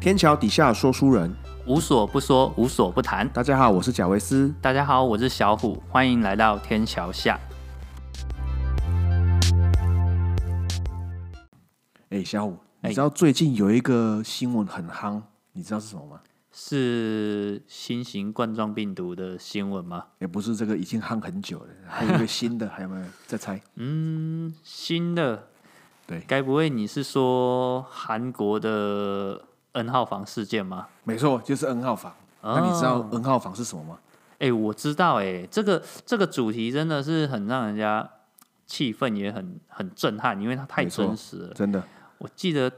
天桥底下说书人，无所不说，无所不谈。大家好，我是贾维斯。大家好，我是小虎，欢迎来到天桥下。哎，小虎，哎你知道最近有一个新闻很夯，你知道是什么吗？是新型冠状病毒的新闻吗？也不是这个已经夯很久了，还有一个新的，还有没有？再猜？嗯，新的，对该不会你是说韩国的 N 号房事件吗？没错，就是 N 号房。那你知道哦 N 号房是什么吗？哎、我知道、哎，这个这个主题真的是很让人家气氛也很很震撼，因为它太真实了。真的，我记得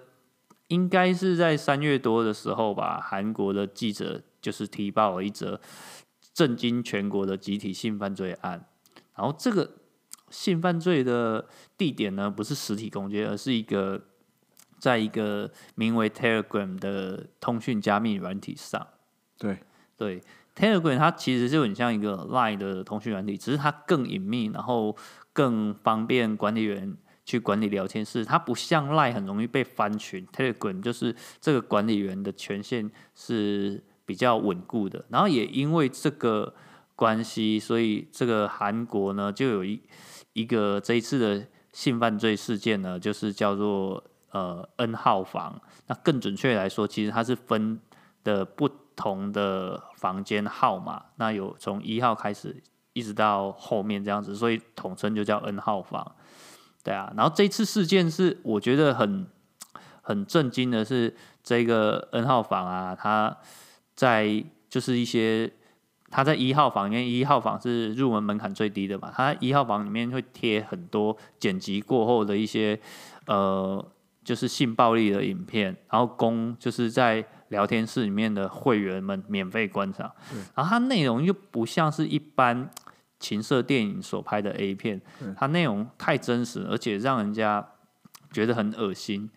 应该是在三月多的时候吧，韩国的记者就是提报了一则震惊全国的集体性犯罪案。然后这个性犯罪的地点呢，不是实体空间，而是一个在一个名为 Telegram 的通讯加密软体上。对，对，Telegram 它其实就很像一个 Line 的通讯软体，只是它更隐秘，然后更方便管理员去管理聊天室。它不像 Line 很容易被翻群，Telegram 就是这个管理员的权限是比较稳固的。然后也因为这个关系，所以这个韩国呢就有一一个这一次的性犯罪事件呢，就是叫做呃 N 号房。那更准确来说，其实它是分的不同的房间号码，那有从一号开始一直到后面这样子，所以统称就叫 N 号房。对啊，然后这次事件是我觉得很很震惊的是，这个 N 号房啊，它在就是一些它在一号房因为，一号房是入门门槛最低的嘛，它一号房里面会贴很多剪辑过后的一些呃就是性暴力的影片，然后供就是在聊天室里面的会员们免费观赏。然后它内容又不像是一般情色电影所拍的 A 片，它内容太真实，而且让人家觉得很恶心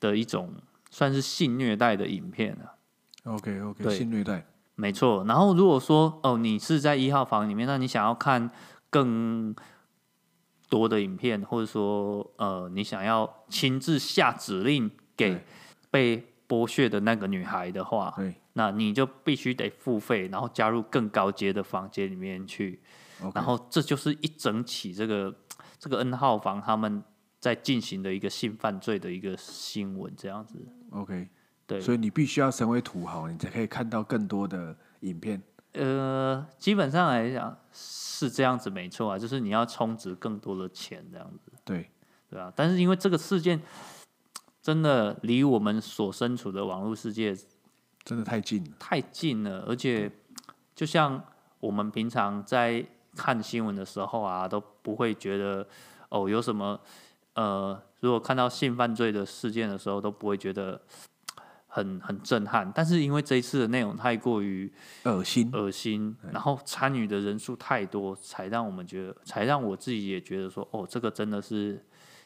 的一种算是性虐待的影片啊。OK OK，性虐待，没错，然后如果说哦，你是在一号房里面，那你想要看更多的影片，或者说呃，你想要亲自下指令给被剥削的那个女孩的话，那你就必须得付费，然后加入更高阶的房间里面去然后这就是一整起这个这个 N 号房他们在进行的一个性犯罪的一个新闻，这样子。OK，对，所以你必须要成为土豪，你才可以看到更多的影片。呃，基本上来讲是这样子，没错啊，就是你要充值更多的钱这样子，对，对啊。但是因为这个事件真的离我们所身处的网络世界真的太近了。太近了，而且就像我们平常在看新闻的时候啊，都不会觉得哦有什么呃，如果看到性犯罪的事件的时候，都不会觉得很很震撼。但是因为这一次的内容太过于恶心，恶心，然后参与的人数太多，才让我们觉得，才让我自己也觉得说，哦，这个真的是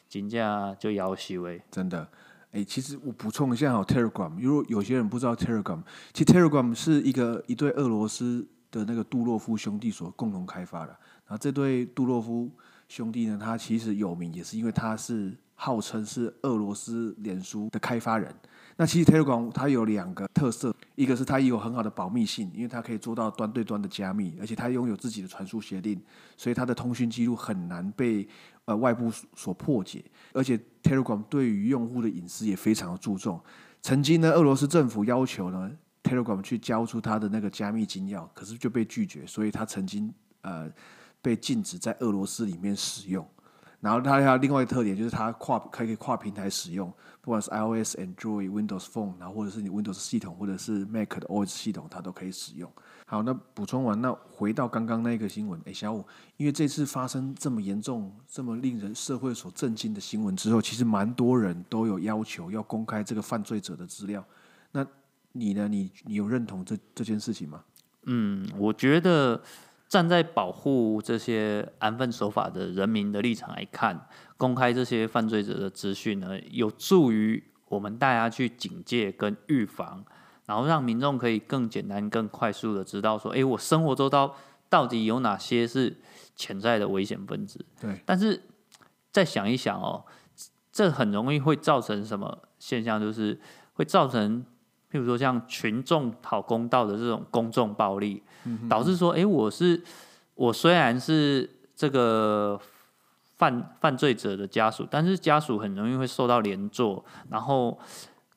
金价就要挟为真的。哎、其实我补充一下哦，Telegram，如果有些人不知道 Telegram，其实 Telegram 是一个一对俄罗斯的那个杜洛夫兄弟所共同开发的。然后这对杜洛夫兄弟呢，他其实有名也是因为他是号称是俄罗斯脸书的开发人。那其实 Telegram 它有两个特色，一个是它有很好的保密性，因为它可以做到端对端的加密，而且它拥有自己的传输协定，所以它的通讯记录很难被呃外部所破解。而且 Telegram 对于用户的隐私也非常的注重。曾经呢，俄罗斯政府要求呢 Telegram 去交出它的那个加密金钥，可是就被拒绝，所以它曾经呃被禁止在俄罗斯里面使用。然后它还有另外一个特点，就是它跨可以跨平台使用，不管是 iOS、Android、Windows Phone，然后或者是你 Windows 系统，或者是 Mac 的 OS 系统，它都可以使用。好，那补充完，那回到刚刚那个新闻，诶，小五，因为这次发生这么严重、这么令人社会所震惊的新闻之后，其实蛮多人都有要求要公开这个犯罪者的资料。那你呢？你你有认同这这件事情吗？嗯，我觉得站在保护这些安分守法的人民的立场来看，公开这些犯罪者的资讯呢，有助于我们大家去警戒跟预防，然后让民众可以更简单、更快速的知道说，诶，我生活周遭到底有哪些是潜在的危险分子。对，但是再想一想哦，这很容易会造成什么现象？就是会造成，譬譬如说像群众讨公道的这种公众暴力，导致说，哎、我是我虽然是这个犯犯罪者的家属，但是家属很容易会受到连坐，然后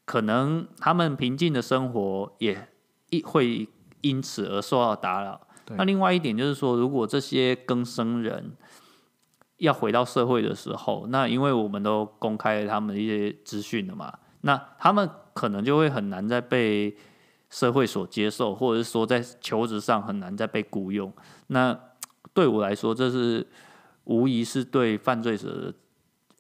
可能他们平静的生活也一会因此而受到打扰。那另外一点就是说，如果这些更生人要回到社会的时候，那因为我们都公开了他们的一些资讯了嘛，那他们可能就会很难再被社会所接受，或者是说在求职上很难再被雇佣。那对我来说，这是无疑是对犯罪者的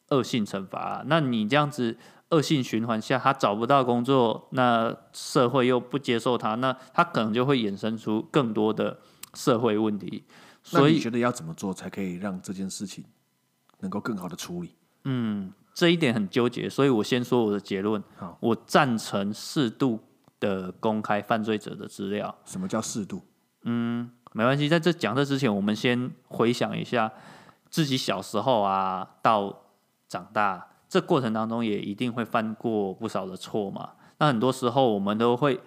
恶性惩罚啊、那你这样子恶性循环下，他找不到工作，那社会又不接受他，那他可能就会衍生出更多的社会问题。所以你觉得要怎么做才可以让这件事情能够更好的处理？这一点很纠结，所以我先说我的结论好。我赞成适度的公开犯罪者的资料。什么叫适度？嗯没关系，在这讲这之前，我们先回想一下自己小时候啊，到长大这过程当中，也一定会犯过不少的错嘛。那很多时候，我们都会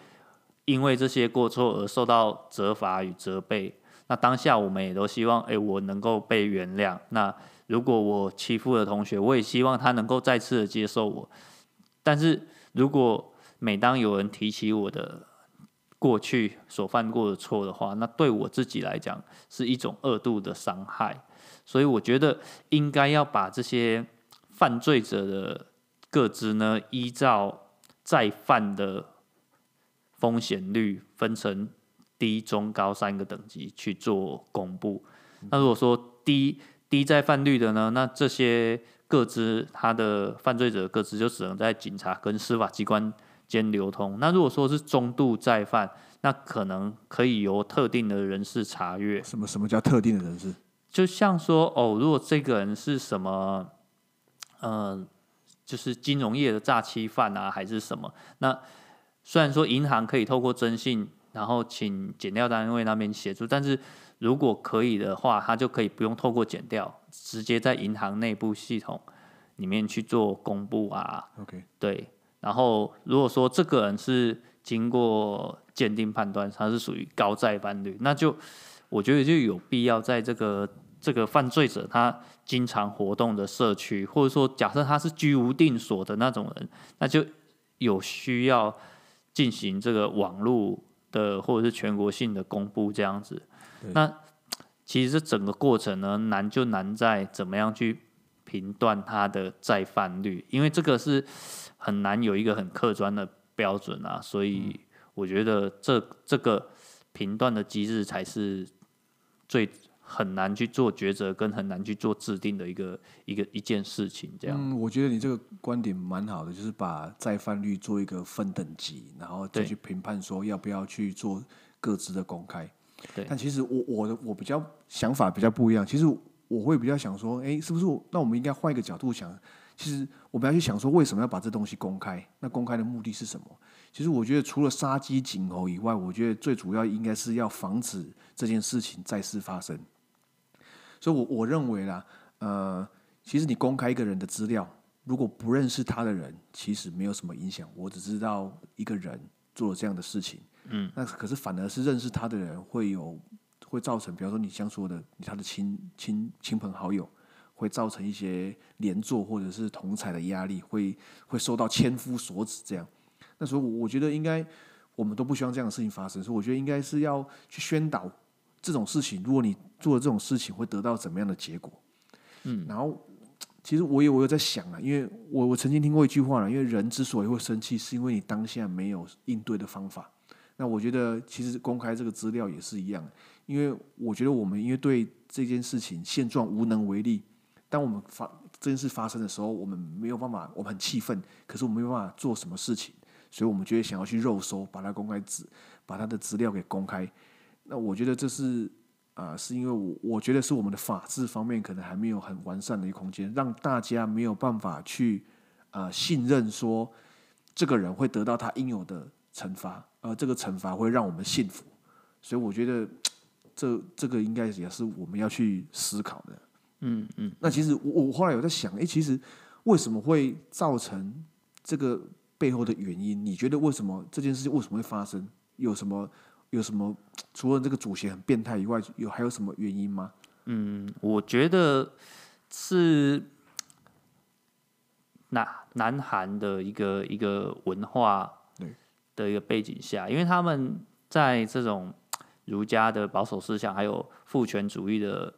因为这些过错而受到责罚与责备。那当下我们也都希望，哎、我能够被原谅。那如果我欺负了同学，我也希望他能够再次的接受我。但是如果每当有人提起我的过去所犯过的错的话，那对我自己来讲是一种二度的伤害。所以我觉得应该要把这些犯罪者的各自呢，依照再犯的风险率分成低、中、高三个等级去做公布。那如果说低低再犯率的呢，那这些各自他的犯罪者各自就只能在警察跟司法机关间流通。那如果说是中度再犯，那可能可以由特定的人士查阅。什么什么叫特定的人士？就像说哦，如果这个人是什么，呃，就是金融业的诈欺犯啊，还是什么？那虽然说银行可以透过征信，然后请检调单位那边协助，但是如果可以的话，他就可以不用透过减掉，直接在银行内部系统里面去做公布啊，OK，对，然后如果说这个人是经过鉴定判断他是属于高债犯率，那就我觉得就有必要在这个这个犯罪者他经常活动的社区，或者说假设他是居无定所的那种人，那就有需要进行这个网络的或者是全国性的公布这样子对。那其实这整个过程呢，难就难在怎么样去评断它的再犯率，因为这个是很难有一个很客观的标准啊，所以我觉得这这个评断的机制才是最很难去做抉择，跟很难去做制定的一个一个一件事情，这样。嗯，我觉得你这个观点蛮好的，就是把再犯率做一个分等级，然后再去评判说要不要去做各自的公开。对但其实我我的我比较想法比较不一样，其实我会比较想说，哎，是不是那我们应该换一个角度想？其实我们要去想说，为什么要把这东西公开？那公开的目的是什么？其实我觉得除了杀鸡儆猴以外，我觉得最主要应该是要防止这件事情再次发生。所以我，我认为啦，呃，其实你公开一个人的资料，如果不认识他的人，其实没有什么影响。我只知道一个人做了这样的事情，嗯，那可是反而是认识他的人会有会造成，比方说你像说的，他的亲亲亲朋好友。会造成一些连坐或者是同才的压力，会会受到千夫所指这样。那所以，我我觉得应该我们都不希望这样的事情发生，所以我觉得应该是要去宣导这种事情。如果你做了这种事情，会得到怎么样的结果？嗯，然后其实我也我有在想啊，因为我我曾经听过一句话了，因为人之所以会生气，是因为你当下没有应对的方法。那我觉得其实公开这个资料也是一样，因为我觉得我们因为对这件事情现状无能为力。当我们发这件事发生的时候，我们没有办法，我们很气愤，可是我们没有办法做什么事情，所以我们就会想要去肉搜，把它公开资，把他的资料给公开。那我觉得这是啊、是因为我我觉得是我们的法治方面可能还没有很完善的一个空间，让大家没有办法去啊、信任说这个人会得到他应有的惩罚，呃，这个惩罚会让我们幸福。所以我觉得这这个应该也是我们要去思考的。嗯嗯，那其实我我后来有在想，诶，其实为什么会造成这个背后的原因？你觉得为什么这件事情为什么会发生？有什么有什么？除了这个主席很变态以外，有还有什么原因吗？嗯，我觉得是南南韩的一个一个文化对的一个背景下，因为他们在这种儒家的保守思想还有父权主义的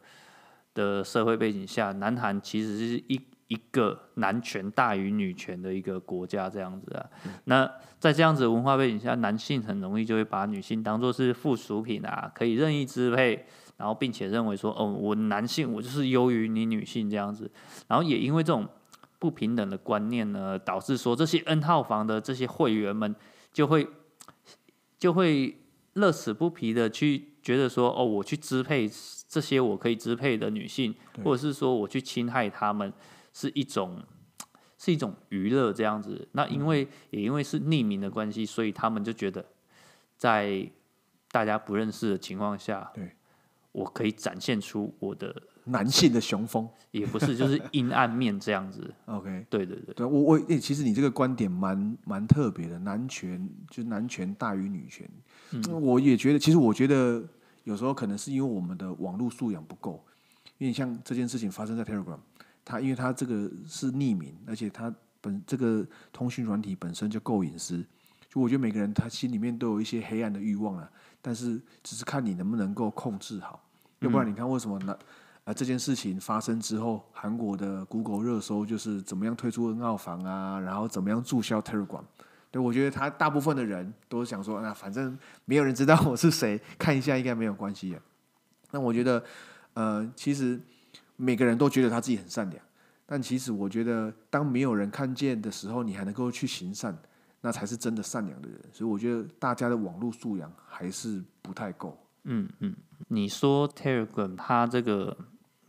的社会背景下，南韩其实是一一个男权大于女权的一个国家这样子啊。那在这样子的文化背景下，男性很容易就会把女性当做是附属品啊，可以任意支配。然后，并且认为说，哦，我男性我就是优于你女性这样子，然后也因为这种不平等的观念呢，导致说这些 N 号房的这些会员们就会就会乐此不疲的去觉得说，哦，我去支配这些我可以支配的女性，或者是说我去侵害她们，是一种是一种娱乐这样子。那因为也因为是匿名的关系，所以他们就觉得在大家不认识的情况下，对。我可以展现出我的男性的雄风，也不是，就是阴暗面这样子。OK，对对对，对我我诶，其实你这个观点蛮蛮特别的，男权就男权大于女权。嗯，我也觉得，其实我觉得有时候可能是因为我们的网络素养不够，因为像这件事情发生在 Telegram，它因为它这个是匿名，而且它本这个通讯软体本身就够隐私，就我觉得每个人他心里面都有一些黑暗的欲望啊，但是只是看你能不能够控制好。要不然你看为什么呢？啊，这件事情发生之后，韩国的 Google 热搜就是怎么样退出 N 号房啊，然后怎么样注销 Telegram。对我觉得他大部分的人都想说，那反正没有人知道我是谁，看一下应该没有关系。那我觉得，呃，其实每个人都觉得他自己很善良，但其实我觉得，当没有人看见的时候，你还能够去行善，那才是真的善良的人。所以我觉得大家的网络素养还是不太够。嗯嗯。你说 Telegram 它这个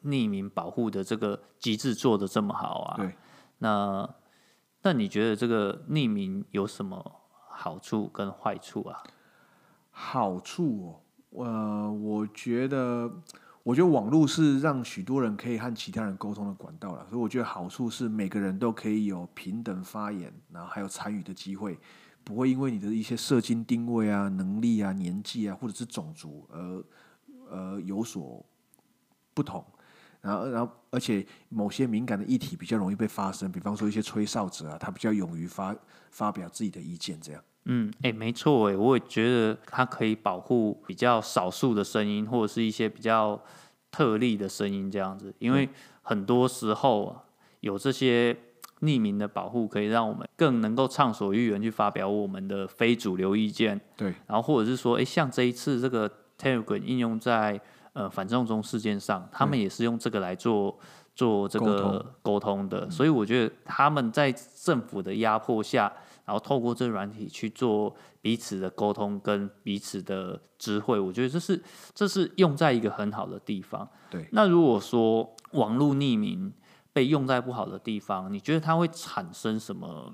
匿名保护的这个机制做的这么好啊？对。那那你觉得这个匿名有什么好处跟坏处啊？好处哦，呃，我觉得，我觉得网络是让许多人可以和其他人沟通的管道了，所以我觉得好处是每个人都可以有平等发言，然后还有参与的机会，不会因为你的一些社经定位啊、能力啊、年纪啊，或者是种族而。而，有所不同，然后，然后，而且某些敏感的议题比较容易被发生，比方说一些吹哨者啊，他比较勇于发发表自己的意见，这样。嗯，哎，没错，哎，我也觉得它可以保护比较少数的声音，或者是一些比较特例的声音，这样子。因为很多时候啊，有这些匿名的保护，可以让我们更能够畅所欲言去发表我们的非主流意见。对，然后或者是说，哎，像这一次这个。Telegram 应用在呃反送中事件上，他们也是用这个来做做这个沟通的，所以我觉得他们在政府的压迫下，然后透过这软体去做彼此的沟通跟彼此的知会，我觉得这是这是用在一个很好的地方。对，那如果说网络匿名被用在不好的地方，你觉得它会产生什么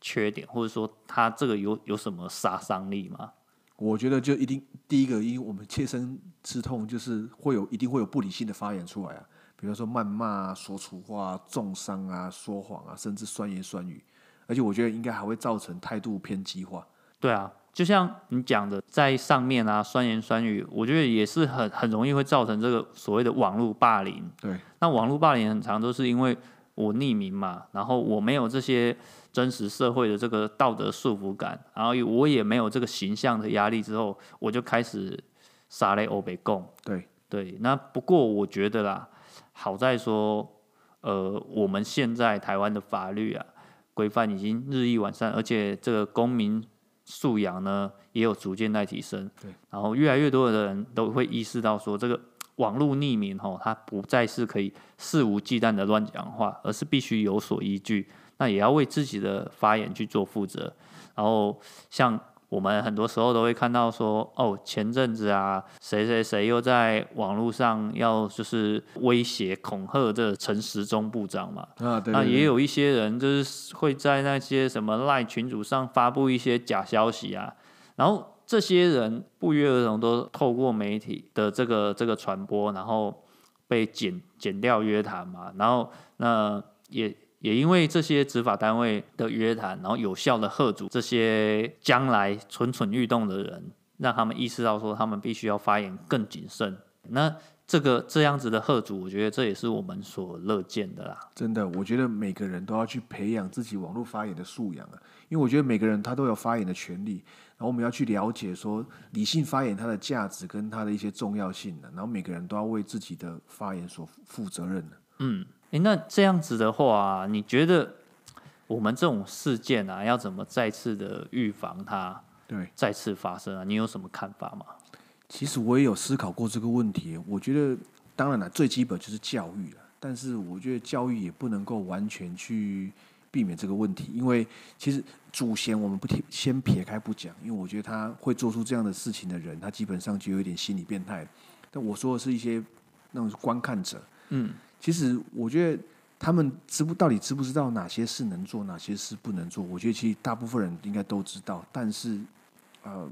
缺点，或者说它这个有有什么杀伤力吗？我觉得就一定第一个，因为我们切身之痛，就是会有一定会有不理性的发言出来啊，比如说谩骂、说粗话、重伤啊、说谎啊，甚至酸言酸语，而且我觉得应该还会造成态度偏激化。对啊，就像你讲的，在上面啊，酸言酸语，我觉得也是很很容易会造成这个所谓的网络霸凌。对，那网络霸凌很常都是因为我匿名嘛，然后我没有这些。真实社会的这个道德束缚感，然后我也没有这个形象的压力之后，我就开始撒雷欧北贡。对对，那不过我觉得啦，好在说，呃，我们现在台湾的法律啊规范已经日益完善，而且这个公民素养呢也有逐渐在提升。对，然后越来越多的人都会意识到说，这个网络匿名吼，它不再是可以肆无忌惮的乱讲话，而是必须有所依据。那也要为自己的发言去做负责，然后像我们很多时候都会看到说，哦，前阵子啊，谁谁谁又在网络上要就是威胁恐吓这陈时中部长嘛，啊，对，那也有一些人就是会在那些什么赖群组上发布一些假消息啊，然后这些人不约而同都透过媒体的这个这个传播，然后被剪剪掉约谈嘛，然后那也。也因为这些执法单位的约谈，然后有效的喝阻这些将来蠢蠢欲动的人，让他们意识到说他们必须要发言更谨慎。那这个这样子的贺主，我觉得这也是我们所乐见的啦。真的，我觉得每个人都要去培养自己网络发言的素养啊，因为我觉得每个人他都有发言的权利，然后我们要去了解说理性发言它的价值跟它的一些重要性的，然后每个人都要为自己的发言所负责任的。嗯，诶，那这样子的话，你觉得我们这种事件啊，要怎么再次的预防它对，再次发生啊？你有什么看法吗？其实我也有思考过这个问题。我觉得，当然了，最基本就是教育了。但是我觉得教育也不能够完全去避免这个问题，因为其实祖先我们不提先撇开不讲，因为我觉得他会做出这样的事情的人，他基本上就有一点心理变态。但我说的是一些那种观看者，嗯，其实我觉得他们知不到底知不知道哪些事能做，哪些事不能做？我觉得其实大部分人应该都知道，但是呃，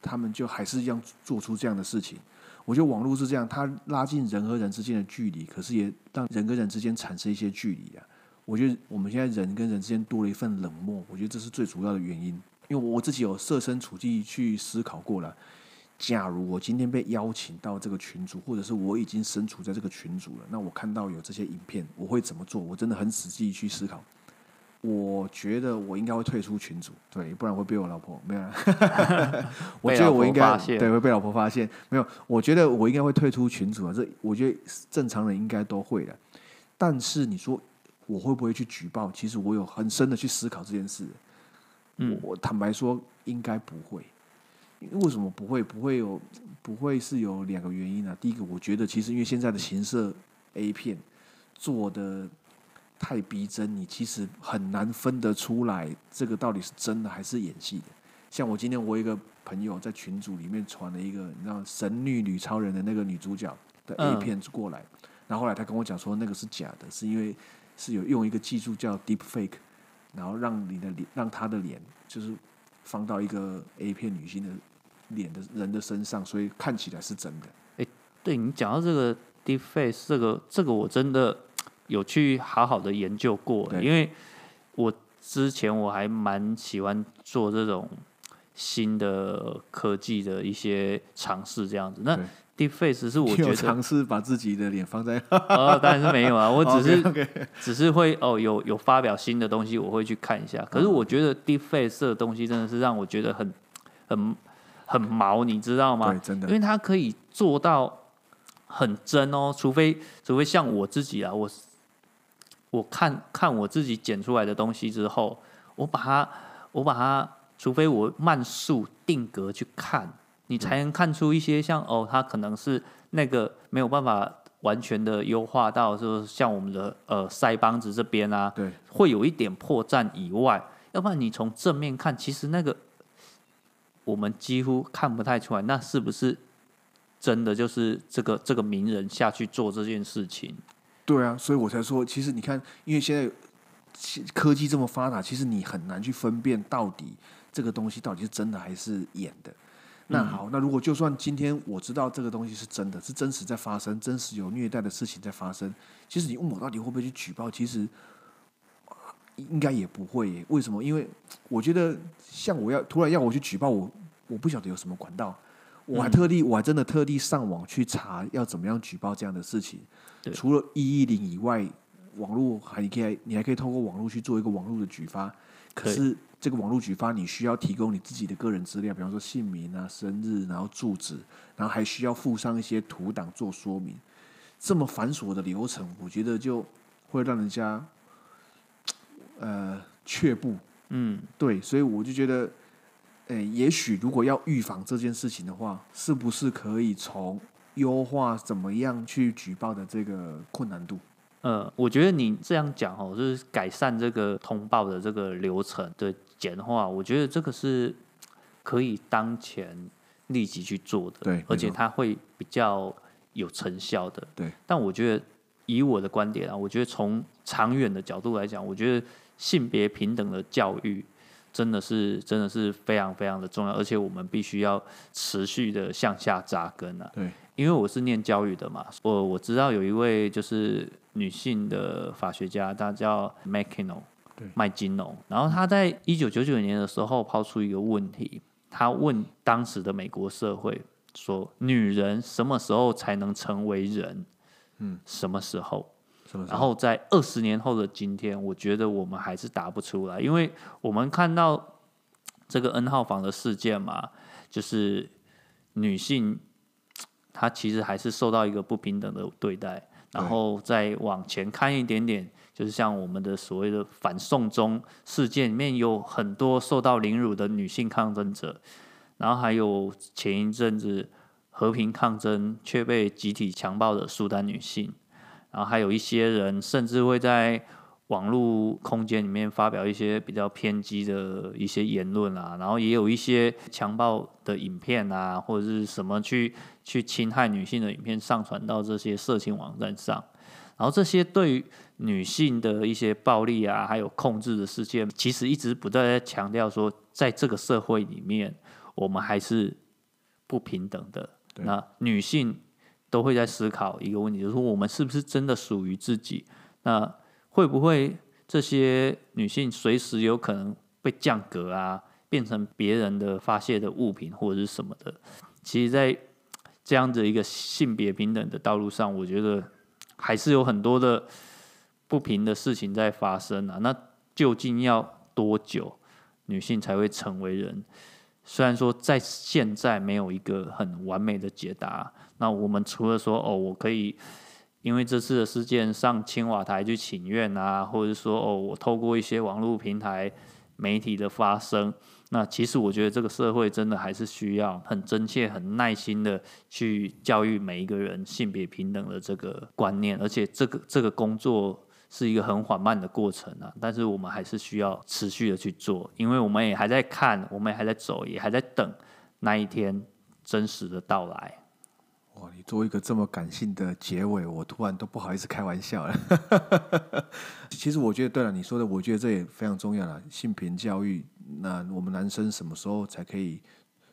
他们就还是一样做出这样的事情。我觉得网络是这样，它拉近人和人之间的距离，可是也让人跟人之间产生一些距离啊。我觉得我们现在人跟人之间多了一份冷漠，我觉得这是最主要的原因。因为我自己有设身处地去思考过了，假如我今天被邀请到这个群组，或者是我已经身处在这个群组了，那我看到有这些影片，我会怎么做？我真的很仔细去思考。我觉得我应该会退出群组，对，不然会被我老婆没有啦。我觉得我应该对会被老婆发现，没有。我觉得我应该会退出群组啊，这我觉得正常人应该都会的。但是你说我会不会去举报？其实我有很深的去思考这件事。嗯我我坦白说应该不会。因为为什么不会？不会有不会是有两个原因啊。第一个，我觉得其实因为现在的形色 A 片做的太逼真，你其实很难分得出来这个到底是真的还是演戏的。像我今天我一个朋友在群组里面传了一个你知道神女女超人的那个女主角的 A 嗯片过来，然后后来他跟我讲说那个是假的，是因为是有用一个技术叫 Deep Fake，然后让你的脸让他的脸就是放到一个 A 片女星的脸的人的身上，所以看起来是真的。哎对你讲到这个 deepface，这个这个我真的有去好好的研究过，对因为我之前我还蛮喜欢做这种新的科技的一些尝试，这样子。那对 deepface 是我觉得，尝试把自己的脸放在，呃，当然是没有啊，我只是 只是会哦，有有发表新的东西，我会去看一下。可是嗯我觉得 deepface 这个东西真的是让我觉得很很很毛，你知道吗？对，真的因为它可以做到很真哦，除非除非像我自己啊，我我看看我自己剪出来的东西之后，我把它我把它，除非我慢速定格去看，你才能看出一些像哦，它可能是那个没有办法完全的优化到，就是像我们的呃腮帮子这边啊，对会有一点破绽以外，要不然你从正面看，其实那个我们几乎看不太出来，那是不是真的就是这个这个名人下去做这件事情？对啊，所以我才说，其实你看，因为现在科技这么发达，其实你很难去分辨到底这个东西到底是真的还是演的。那好，那如果就算今天我知道这个东西是真的，是真实在发生，真实有虐待的事情在发生，其实你问我到底会不会去举报，其实呃应该也不会耶。为什么？因为我觉得像我要突然要我去举报我，我不晓得有什么管道。我还特地，我还真的特地上网去查要怎么样举报这样的事情。除了一一零以外，网络还可以你还可以通过网络去做一个网络的举发。可是这个网络举发，你需要提供你自己的个人资料，比方说姓名啊、生日，然后住址，然后还需要附上一些图档做说明。这么繁琐的流程，我觉得就会让人家呃却步。嗯，对，所以我就觉得，诶、也许如果要预防这件事情的话，是不是可以从优化怎么样去举报的这个困难度？呃，我觉得你这样讲哦，就是改善这个通报的这个流程的简化，我觉得这个是可以当前立即去做的，对而且它会比较有成效的。对，但我觉得以我的观点啊，我觉得从长远的角度来讲，我觉得性别平等的教育真的是真的是非常非常的重要，而且我们必须要持续的向下扎根啊。对，因为我是念教育的嘛，我我知道有一位就是女性的法学家，她叫 McKinnon，对麦金农。然后她在一九九九年的时候抛出一个问题，她问当时的美国社会说：女人什么时候才能成为人？嗯，什么时候？什么时候？然后在二十年后的今天，我觉得我们还是答不出来，因为我们看到这个 N 号房的事件嘛，就是女性她其实还是受到一个不平等的对待。然后再往前看一点点，就是像我们的所谓的反送中事件里面，有很多受到凌辱的女性抗争者，然后还有前一阵子和平抗争却被集体强暴的苏丹女性。然后还有一些人甚至会在网络空间里面发表一些比较偏激的一些言论啊，然后也有一些强暴的影片啊，或者是什么去去侵害女性的影片上传到这些色情网站上，然后这些对于女性的一些暴力啊，还有控制的事件，其实一直不断在强调说，在这个社会里面，我们还是不平等的。那女性都会在思考一个问题，就是说我们是不是真的属于自己？那会不会这些女性随时有可能被降格啊，变成别人的发泄的物品或者是什么的？其实，在这样的一个性别平等的道路上，我觉得还是有很多的不平的事情在发生啊。那究竟要多久女性才会成为人？虽然说在现在没有一个很完美的解答，那我们除了说哦，我可以因为这次的事件上青瓦台去请愿啊，或者说哦，我透过一些网络平台媒体的发声，那其实我觉得这个社会真的还是需要很真切、很耐心的去教育每一个人性别平等的这个观念，而且这个这个工作。是一个很缓慢的过程啊，但是我们还是需要持续的去做，因为我们也还在看，我们也还在走，也还在等那一天真实的到来。哇，你做一个这么感性的结尾，我突然都不好意思开玩笑了。其实我觉得，对了，你说的，我觉得这也非常重要了。性平教育，那我们男生什么时候才可以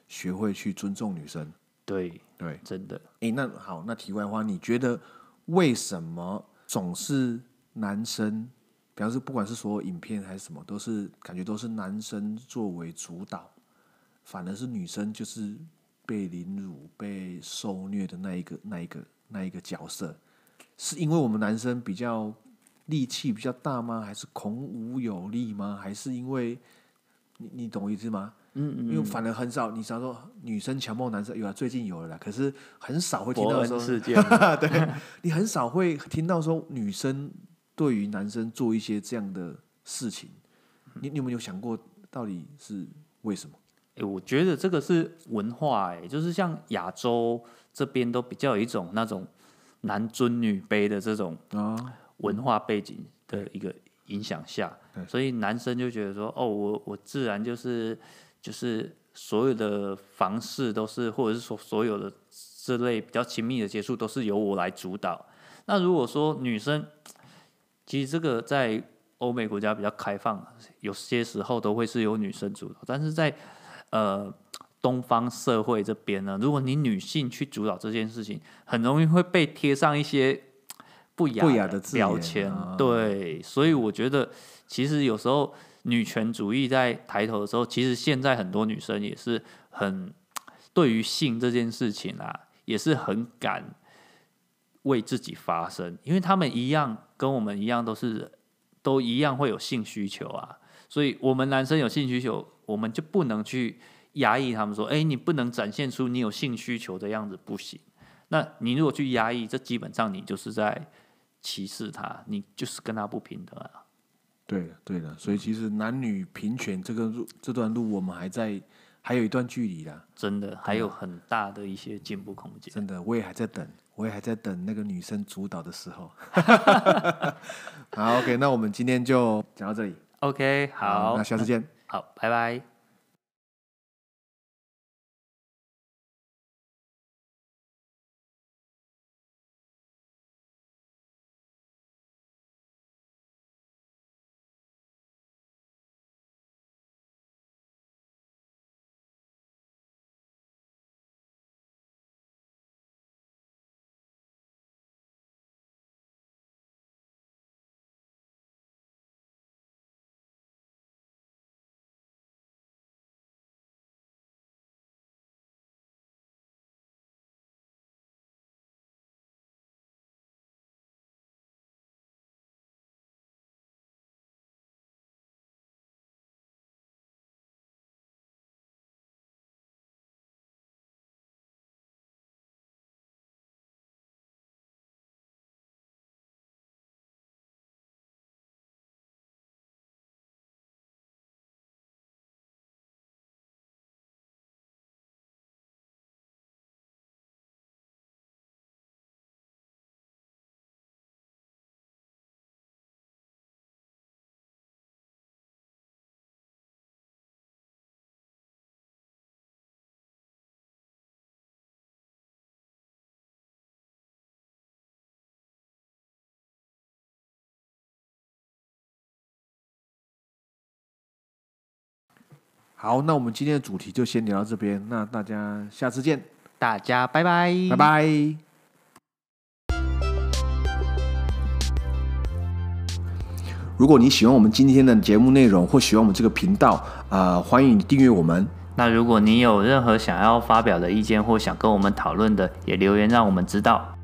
学会去尊重女生？对，对，真的，诶，那好，那题外话，你觉得为什么总是男生，比方说不管是所有影片还是什么，都是感觉都是男生作为主导，反而是女生就是被凌辱、被受虐的那一个、那一个、那一个角色，是因为我们男生比较力气比较大吗？还是孔武有力吗？还是因为你你懂我意思吗？嗯嗯，因为反而很少，你想说女生强暴男生有啊，最近有了啦，可是很少会听到说，事件，对你很少会听到说女生对于男生做一些这样的事情，你你有没有想过到底是为什么？哎、我觉得这个是文化、哎，就是像亚洲这边都比较有一种那种男尊女卑的这种啊，文化背景的一个影响下，所以男生就觉得说，哦，我我自然就是就是所有的房事都是，或者是说所有的这类比较亲密的接触都是由我来主导。那如果说女生，其实这个在欧美国家比较开放，有些时候都会是由女生主导，但是在呃东方社会这边呢，如果你女性去主导这件事情，很容易会被贴上一些不雅不雅的标签。啊对，所以我觉得其实有时候女权主义在抬头的时候，其实现在很多女生也是很对于性这件事情啊，也是很敢为自己发声，因为他们一样跟我们一样都是都一样会有性需求啊，所以我们男生有性需求，我们就不能去压抑他们说，哎、你不能展现出你有性需求的样子，不行。那你如果去压抑，这基本上你就是在歧视他，你就是跟他不平等啊。对的，对的，所以其实男女平权这个路这段路，我们还在还有一段距离啦。真的还有很大的一些进步空间。真的，我也还在等，我也还在等那个女生主导的时候。好，OK，那我们今天就讲到这里。OK，好，那下次见。好，拜拜。好，那我们今天的主题就先聊到这边，那大家下次见，大家拜拜，拜拜。如果你喜欢我们今天的节目内容，或喜欢我们这个频道，啊，欢迎你订阅我们。那如果你有任何想要发表的意见或想跟我们讨论的，也留言让我们知道。